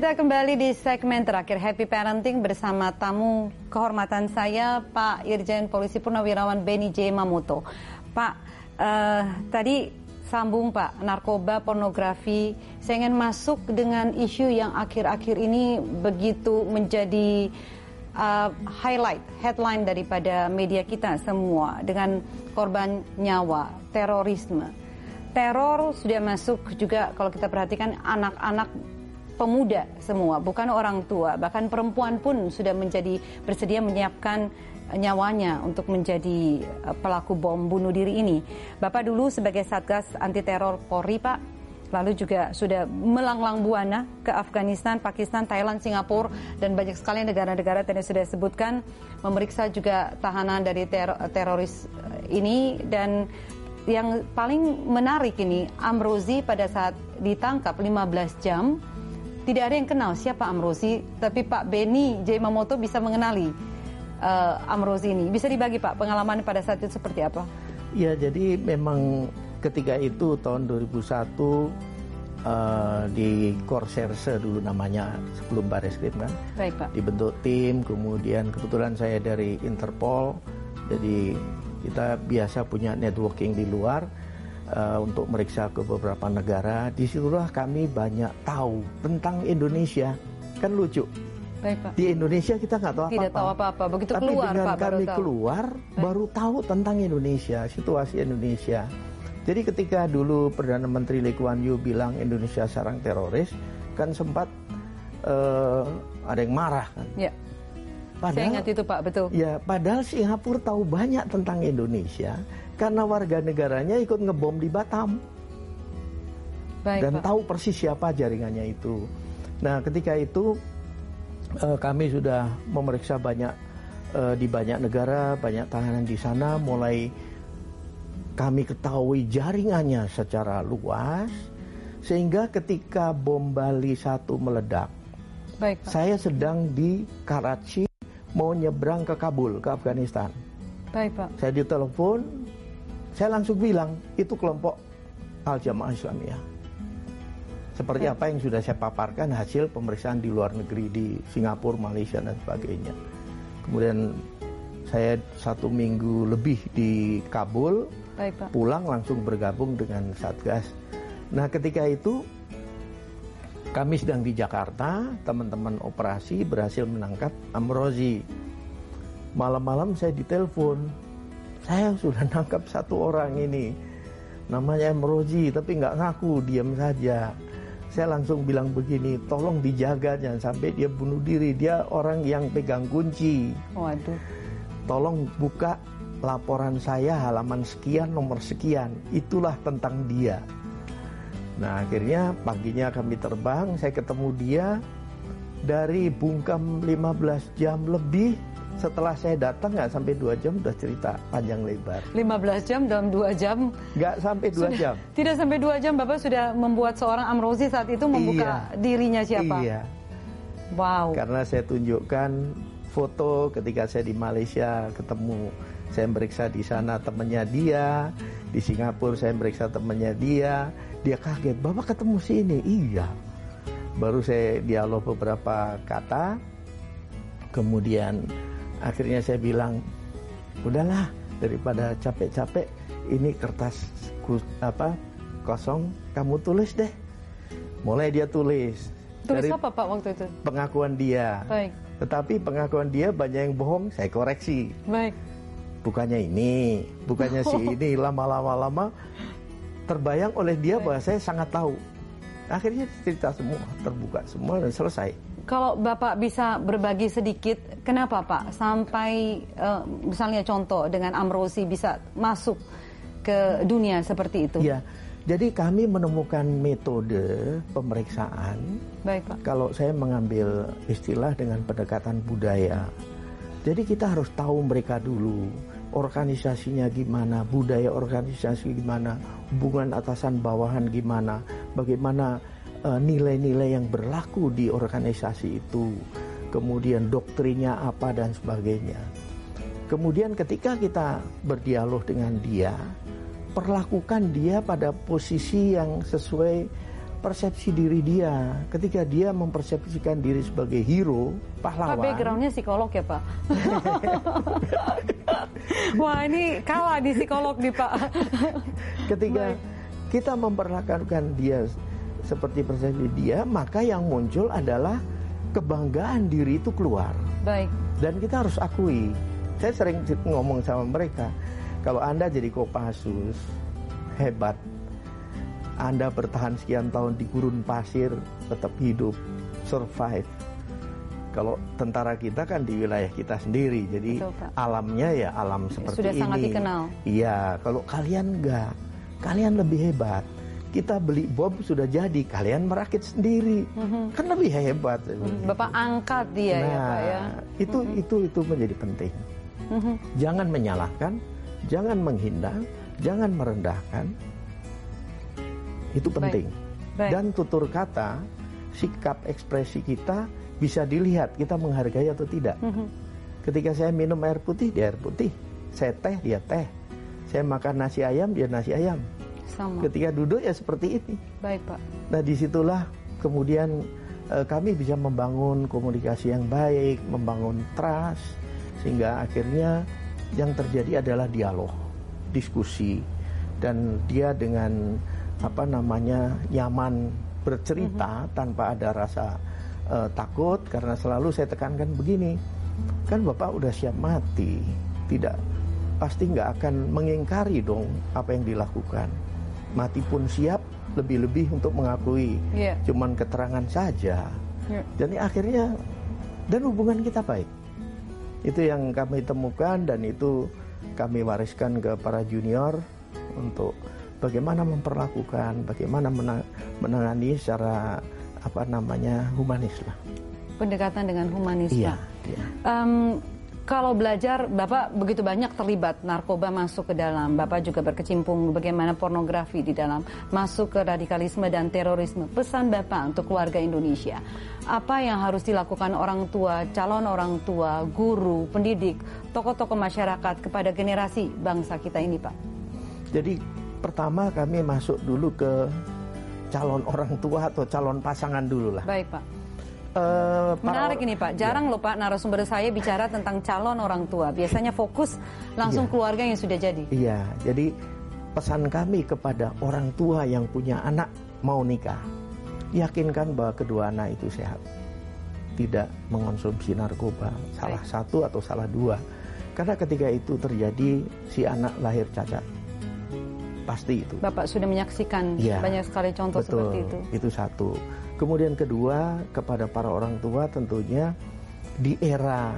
Kita kembali di segmen terakhir Happy Parenting bersama tamu kehormatan saya Pak Irjen Polisi Purnawirawan Beni J. Mamoto. Pak, uh, tadi sambung Pak, narkoba, pornografi. Saya ingin masuk dengan isu yang akhir-akhir ini begitu menjadi uh, highlight, headline daripada media kita semua dengan korban nyawa, terorisme. Teror sudah masuk juga kalau kita perhatikan anak-anak pemuda semua, bukan orang tua, bahkan perempuan pun sudah menjadi bersedia menyiapkan nyawanya untuk menjadi eh, pelaku bom bunuh diri ini. Bapak dulu sebagai Satgas Anti Teror Polri, Pak, lalu juga sudah melanglang buana ke Afghanistan, Pakistan, Thailand, Singapura dan banyak sekali negara-negara tadi sudah disebutkan memeriksa juga tahanan dari ter teroris eh, ini. Dan yang paling menarik ini Amrozi pada saat ditangkap 15 jam tidak ada yang kenal siapa Amrozi, tapi Pak Beni J. Mamoto bisa mengenali uh, Amrozi ini. Bisa dibagi Pak pengalaman pada saat itu seperti apa? Ya, jadi memang ketika itu tahun 2001 uh, eh, di Korserse dulu namanya sebelum Baris Krim kan. Baik Pak. Dibentuk tim, kemudian kebetulan saya dari Interpol, jadi kita biasa punya networking di luar uh, untuk meriksa ke beberapa negara. Di situlah kami banyak tahu tentang Indonesia. Kan lucu. Baik, Pak. Di Indonesia kita nggak tahu apa-apa. Tidak tahu apa-apa. Begitu Tapi keluar, dengan Pak, kami baru tahu. keluar, Baik. baru tahu tentang Indonesia, situasi Indonesia. Jadi ketika dulu Perdana Menteri Lee Kuan Yew bilang Indonesia sarang teroris, kan sempat uh, ada yang marah kan. Ya. Padahal, Saya ingat itu Pak, betul. Ya, padahal Singapura tahu banyak tentang Indonesia karena warga negaranya ikut ngebom di Batam. Baik, dan Pak. tahu persis siapa jaringannya itu. Nah, ketika itu uh, kami sudah memeriksa banyak uh, di banyak negara, banyak tahanan di sana mulai kami ketahui jaringannya secara luas sehingga ketika bom Bali satu meledak Baik, Pak. saya sedang di Karachi mau nyebrang ke Kabul, ke Afghanistan. Baik, Pak. Saya ditelepon, saya langsung bilang, itu kelompok Al-Jamaah Islamiyah. Seperti Baik. apa yang sudah saya paparkan hasil pemeriksaan di luar negeri, di Singapura, Malaysia, dan sebagainya. Kemudian saya satu minggu lebih di Kabul, Baik, Pak. pulang langsung bergabung dengan Satgas. Nah ketika itu kami sedang di Jakarta, teman-teman operasi berhasil menangkap Amrozi. Malam-malam saya ditelepon, saya sudah nangkap satu orang ini, namanya Amrozi, tapi nggak ngaku, diam saja. Saya langsung bilang begini, tolong dijaga jangan sampai dia bunuh diri. Dia orang yang pegang kunci. Waduh. Tolong buka laporan saya halaman sekian nomor sekian. Itulah tentang dia. Nah akhirnya paginya kami terbang, saya ketemu dia dari Bungkam 15 jam lebih setelah saya datang nggak sampai dua jam udah cerita panjang lebar. 15 jam dalam dua jam? Nggak sampai dua jam. Tidak sampai dua jam Bapak sudah membuat seorang Amrozi saat itu membuka iya, dirinya siapa? Iya. Wow. Karena saya tunjukkan foto ketika saya di Malaysia ketemu saya meriksa di sana temannya dia, di Singapura saya meriksa temannya dia, dia kaget, Bapak ketemu sini? Iya. Baru saya dialog beberapa kata, kemudian akhirnya saya bilang, udahlah daripada capek-capek, ini kertas apa kosong, kamu tulis deh. Mulai dia tulis. Tulis Dari apa Pak waktu itu? Pengakuan dia. Baik. Tetapi pengakuan dia banyak yang bohong, saya koreksi. Baik. Bukannya ini, bukannya si ini, lama-lama lama terbayang oleh dia bahwa saya sangat tahu. Akhirnya cerita semua, terbuka semua dan selesai. Kalau Bapak bisa berbagi sedikit, kenapa Pak sampai uh, misalnya contoh dengan Amrosi bisa masuk ke dunia seperti itu? Ya, jadi kami menemukan metode pemeriksaan. Baik Pak. Kalau saya mengambil istilah dengan pendekatan budaya, jadi kita harus tahu mereka dulu organisasinya gimana, budaya organisasi gimana, hubungan atasan bawahan gimana, bagaimana eh, nilai-nilai uh, yang berlaku di organisasi itu, kemudian doktrinya apa dan sebagainya. Kemudian ketika kita berdialog dengan dia, perlakukan dia pada posisi yang sesuai persepsi diri dia. Ketika dia mempersepsikan diri sebagai hero, pahlawan. Pak backgroundnya psikolog ya Pak? Wah ini kalah di psikolog nih Pak. Ketika Baik. kita memperlakukan dia seperti persepsi dia, maka yang muncul adalah kebanggaan diri itu keluar. Baik. Dan kita harus akui. Saya sering ngomong sama mereka, kalau Anda jadi Kopassus, hebat. Anda bertahan sekian tahun di gurun pasir, tetap hidup, survive. Kalau tentara kita kan di wilayah kita sendiri, jadi Betul, alamnya ya alam seperti Sudah ini. Sudah sangat dikenal. Iya, kalau kalian enggak, kalian lebih hebat. Kita beli bom sudah jadi, kalian merakit sendiri, mm-hmm. kan lebih hebat. Mhm. Bapak angkat dia nah, ya Pak ya. Itu mm-hmm. itu itu menjadi penting. Mm-hmm. Jangan menyalahkan, jangan menghindar, jangan merendahkan. Itu penting. Baik. Baik. Dan tutur kata, sikap ekspresi kita bisa dilihat kita menghargai atau tidak. Mm -hmm. Ketika saya minum air putih, dia air putih. Saya teh, dia teh. Saya makan nasi ayam, dia nasi ayam. Sama. Ketika duduk ya seperti ini. Baik Pak. Nah di situlah kemudian eh, kami bisa membangun komunikasi yang baik, membangun trust, sehingga akhirnya yang terjadi adalah dialog diskusi dan dia dengan apa namanya nyaman bercerita mm -hmm. tanpa ada rasa uh, takut karena selalu saya tekankan begini kan bapak udah siap mati tidak pasti nggak akan mengingkari dong apa yang dilakukan mati pun siap lebih-lebih untuk mengakui yeah. cuman keterangan saja yeah. jadi akhirnya dan hubungan kita baik itu yang kami temukan dan itu kami wariskan ke para junior untuk bagaimana memperlakukan, bagaimana menangani secara apa namanya humanis lah. Pendekatan dengan humanis. Iya. iya. Um, kalau belajar, Bapak begitu banyak terlibat narkoba masuk ke dalam, Bapak juga berkecimpung bagaimana pornografi di dalam masuk ke radikalisme dan terorisme. Pesan Bapak untuk keluarga Indonesia, apa yang harus dilakukan orang tua, calon orang tua, guru, pendidik, tokoh-tokoh masyarakat kepada generasi bangsa kita ini, Pak? Jadi pertama kami masuk dulu ke calon orang tua atau calon pasangan dulu lah. Baik, Pak. Uh, Menarik ini Pak, jarang ya. loh Pak narasumber saya bicara tentang calon orang tua. Biasanya fokus langsung ya. keluarga yang sudah jadi. Iya, jadi pesan kami kepada orang tua yang punya anak mau nikah, yakinkan bahwa kedua anak itu sehat, tidak mengonsumsi narkoba, salah Baik. satu atau salah dua. Karena ketika itu terjadi, si anak lahir cacat. Pasti itu. Bapak sudah menyaksikan ya, banyak sekali contoh betul, seperti itu. Itu satu. Kemudian kedua, kepada para orang tua tentunya di era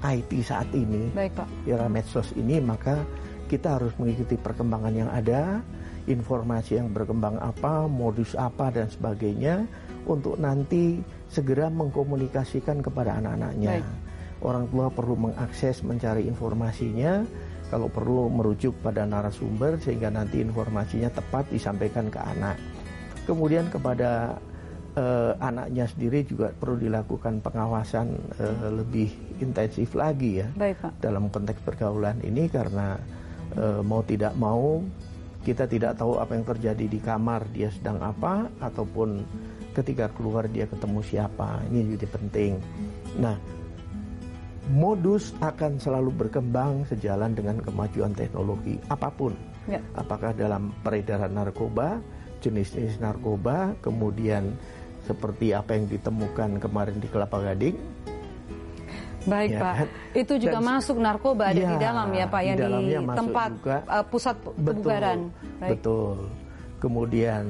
IT saat ini, Baik, Pak. era medsos ini, maka kita harus mengikuti perkembangan yang ada, informasi yang berkembang apa, modus apa dan sebagainya, untuk nanti segera mengkomunikasikan kepada anak-anaknya. Orang tua perlu mengakses, mencari informasinya, kalau perlu merujuk pada narasumber sehingga nanti informasinya tepat disampaikan ke anak. Kemudian kepada uh, anaknya sendiri juga perlu dilakukan pengawasan uh, lebih intensif lagi ya Baik, Pak. dalam konteks pergaulan ini karena uh, mau tidak mau kita tidak tahu apa yang terjadi di kamar dia sedang apa ataupun ketika keluar dia ketemu siapa ini jadi penting. Nah modus akan selalu berkembang sejalan dengan kemajuan teknologi apa pun. Ya. Apakah dalam peredaran narkoba, jenis-jenis narkoba, kemudian seperti apa yang ditemukan kemarin di Kelapa Gading. Baik ya, Pak, kan? itu juga Dan, masuk narkoba ada ya, di dalam ya Pak, yang di tempat juga, uh, pusat kebugaran. Betul, betul. Kemudian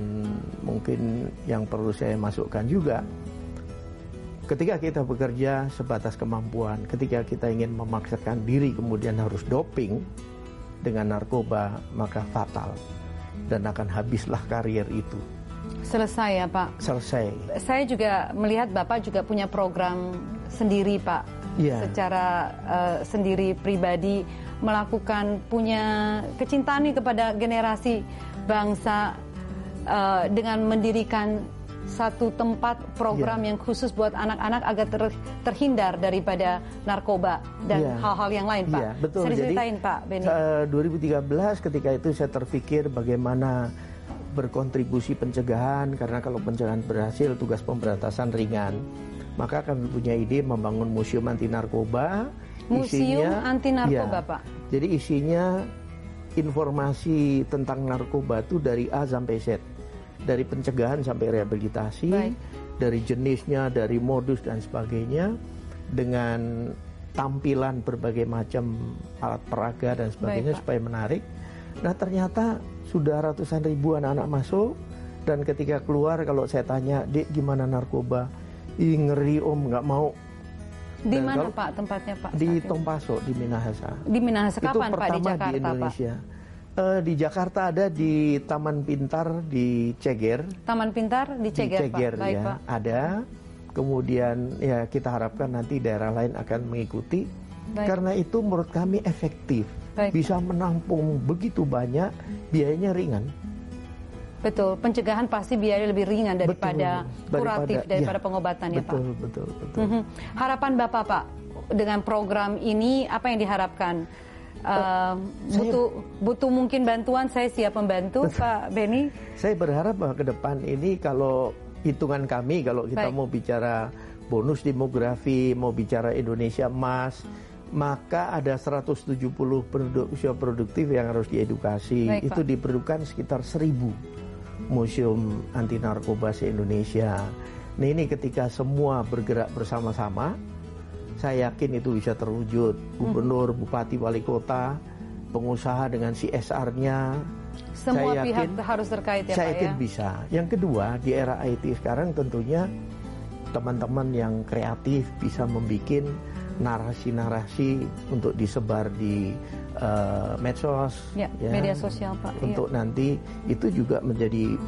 mungkin yang perlu saya masukkan juga, ketika kita bekerja sebatas kemampuan, ketika kita ingin memaksakan diri kemudian harus doping dengan narkoba, maka fatal dan akan habislah karier itu. Selesai ya Pak? Selesai. Saya juga melihat Bapak juga punya program sendiri Pak. Yeah. Secara uh, sendiri pribadi melakukan punya kecintaan kepada generasi bangsa uh, dengan mendirikan satu tempat program yeah. yang khusus buat anak-anak agar ter, terhindar daripada narkoba dan iya. hal-hal yeah. yang lain, Pak. Yeah, betul. Saya ceritain, Pak Benny. Uh, 2013 ketika itu saya terpikir bagaimana berkontribusi pencegahan karena kalau pencegahan berhasil tugas pemberantasan ringan. Maka kami punya ide membangun museum anti narkoba. Museum anti narkoba, ya, Pak. Jadi isinya informasi tentang narkoba itu dari A sampai Z. Dari pencegahan sampai rehabilitasi, Baik. dari jenisnya, dari modus dan sebagainya dengan tampilan berbagai macam alat peraga dan sebagainya Baik, supaya menarik. Nah, ternyata sudah ratusan ribu anak-anak masuk dan ketika keluar kalau saya tanya, "Dek, gimana narkoba?" Ih, ngeri Om, nggak mau. Di Dan mana kalau- Pak tempatnya Pak? Di? Tompaso, di Minahasa. Di Minahasa itu kapan Pak di pertama Jakarta di Pak? Eh, di Jakarta ada di Taman Pintar di Ceger. Taman Pintar di Ceger, di Ceger Pak. Baik ya, Pak. ada. Kemudian ya kita harapkan nanti daerah lain akan mengikuti. Baik. Karena itu menurut kami efektif. Baik. Bisa menampung begitu banyak, biayanya ringan. Betul, pencegahan pasti biaya lebih ringan daripada Betul. kuratif Daripada- daripada ya. pengobatan ya Pak. Betul, betul, betul. Mhm. Harapan Bapak Pak dengan program ini apa yang diharapkan? Uh, butuh butuh mungkin bantuan saya siap membantu Pak Beni. Saya berharap bahwa ke depan ini kalau hitungan kami kalau kita Baik. mau bicara bonus demografi, mau bicara Indonesia emas, maka ada 170 penduduk usia produktif yang harus diedukasi. Baik, Itu Pak. diperlukan sekitar 1000 museum anti narkoba se-Indonesia. Nah ini ketika semua bergerak bersama-sama, saya yakin itu bisa terwujud. Gubernur, bupati, wali kota, pengusaha dengan CSR-nya, Semua saya pihak yakin- harus terkait ya saya Pak yakin ya. bisa. Yang kedua, di era IT sekarang tentunya teman-teman yang kreatif bisa membuat narasi-narasi untuk disebar di eh, medsos, Ya, media sosial, Pak. Iya. Untuk nanti itu juga menjadi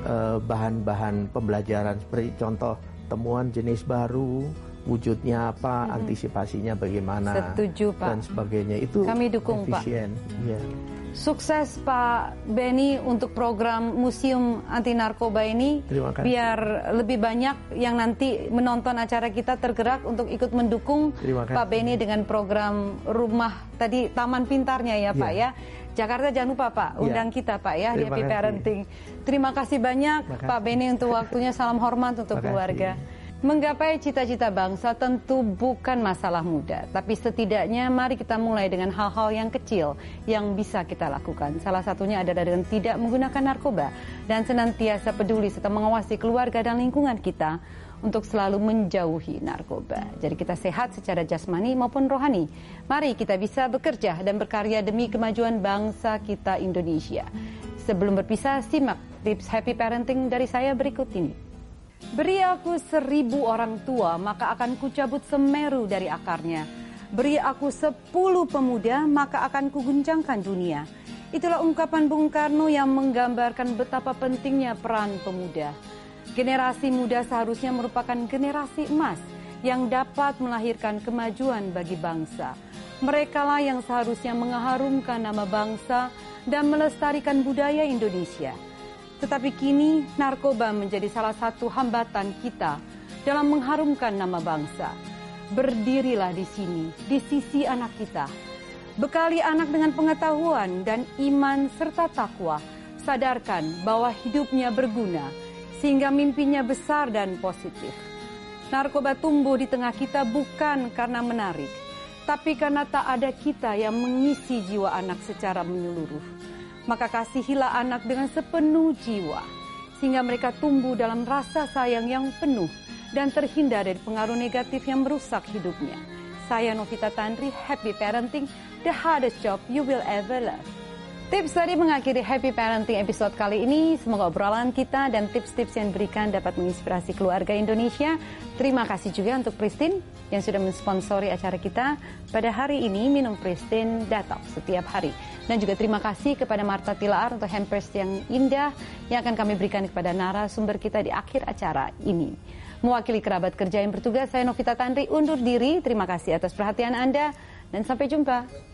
eh, bahan-bahan pembelajaran seperti contoh temuan jenis baru, wujudnya apa, antisipasinya bagaimana, Setuju, Pak. dan sebagainya. Itu Kami dukung, Pak. efisien. Iya. Sukses Pak Beni untuk program Museum Anti Narkoba ini. Terima kasih. Biar lebih banyak yang nanti menonton acara kita tergerak untuk ikut mendukung. Pak Beni dengan program rumah tadi Taman Pintarnya ya Pak Iya. ya. Jakarta jangan lupa Pak, Iya. undang kita Pak ya di Happy. Parenting. Terima kasih banyak Terima kasih. Pak Beni untuk waktunya. Salam hormat untuk Terima kasih. Menggapai cita-cita bangsa tentu bukan masalah mudah, tapi setidaknya mari kita mulai dengan hal-hal yang kecil yang bisa kita lakukan. Salah satunya adalah dengan tidak menggunakan narkoba dan senantiasa peduli serta mengawasi keluarga dan lingkungan kita untuk selalu menjauhi narkoba. Jadi kita sehat secara jasmani maupun rohani. Mari kita bisa bekerja dan berkarya demi kemajuan bangsa kita Indonesia. Sebelum berpisah, simak tips happy parenting dari saya berikut ini. Beri aku seribu orang tua, maka akan kucabut semeru dari akarnya. Beri aku sepuluh pemuda, maka akan kuguncangkan dunia. Itulah ungkapan Bung Karno yang menggambarkan betapa pentingnya peran pemuda. Generasi muda seharusnya merupakan generasi emas yang dapat melahirkan kemajuan bagi bangsa. Merekalah yang seharusnya mengharumkan nama bangsa dan melestarikan budaya Indonesia. Tetapi kini narkoba menjadi salah satu hambatan kita dalam mengharumkan nama bangsa. Berdirilah di sini, di sisi anak kita. Bekali anak dengan pengetahuan dan iman serta takwa. Sadarkan bahwa hidupnya berguna, sehingga mimpinya besar dan positif. Narkoba tumbuh di tengah kita bukan karena menarik, tapi karena tak ada kita yang mengisi jiwa anak secara menyeluruh maka kasihilah anak dengan sepenuh jiwa, sehingga mereka tumbuh dalam rasa sayang yang penuh dan terhindar dari pengaruh negatif yang merusak hidupnya. Saya Novita Tandri, Happy Parenting, the hardest job you will ever love. Tips tadi mengakhiri Happy Parenting episode kali ini. Semoga obrolan kita dan tips-tips yang diberikan dapat menginspirasi keluarga Indonesia. Terima kasih juga untuk Pristin yang sudah mensponsori acara kita. Pada hari ini minum Pristin Detox setiap hari. Dan juga terima kasih kepada Marta Tilaar untuk hampers yang indah yang akan kami berikan kepada narasumber kita di akhir acara ini. Mewakili kerabat kerja yang bertugas, saya Novita Tandri undur diri. Terima kasih atas perhatian Anda dan sampai jumpa.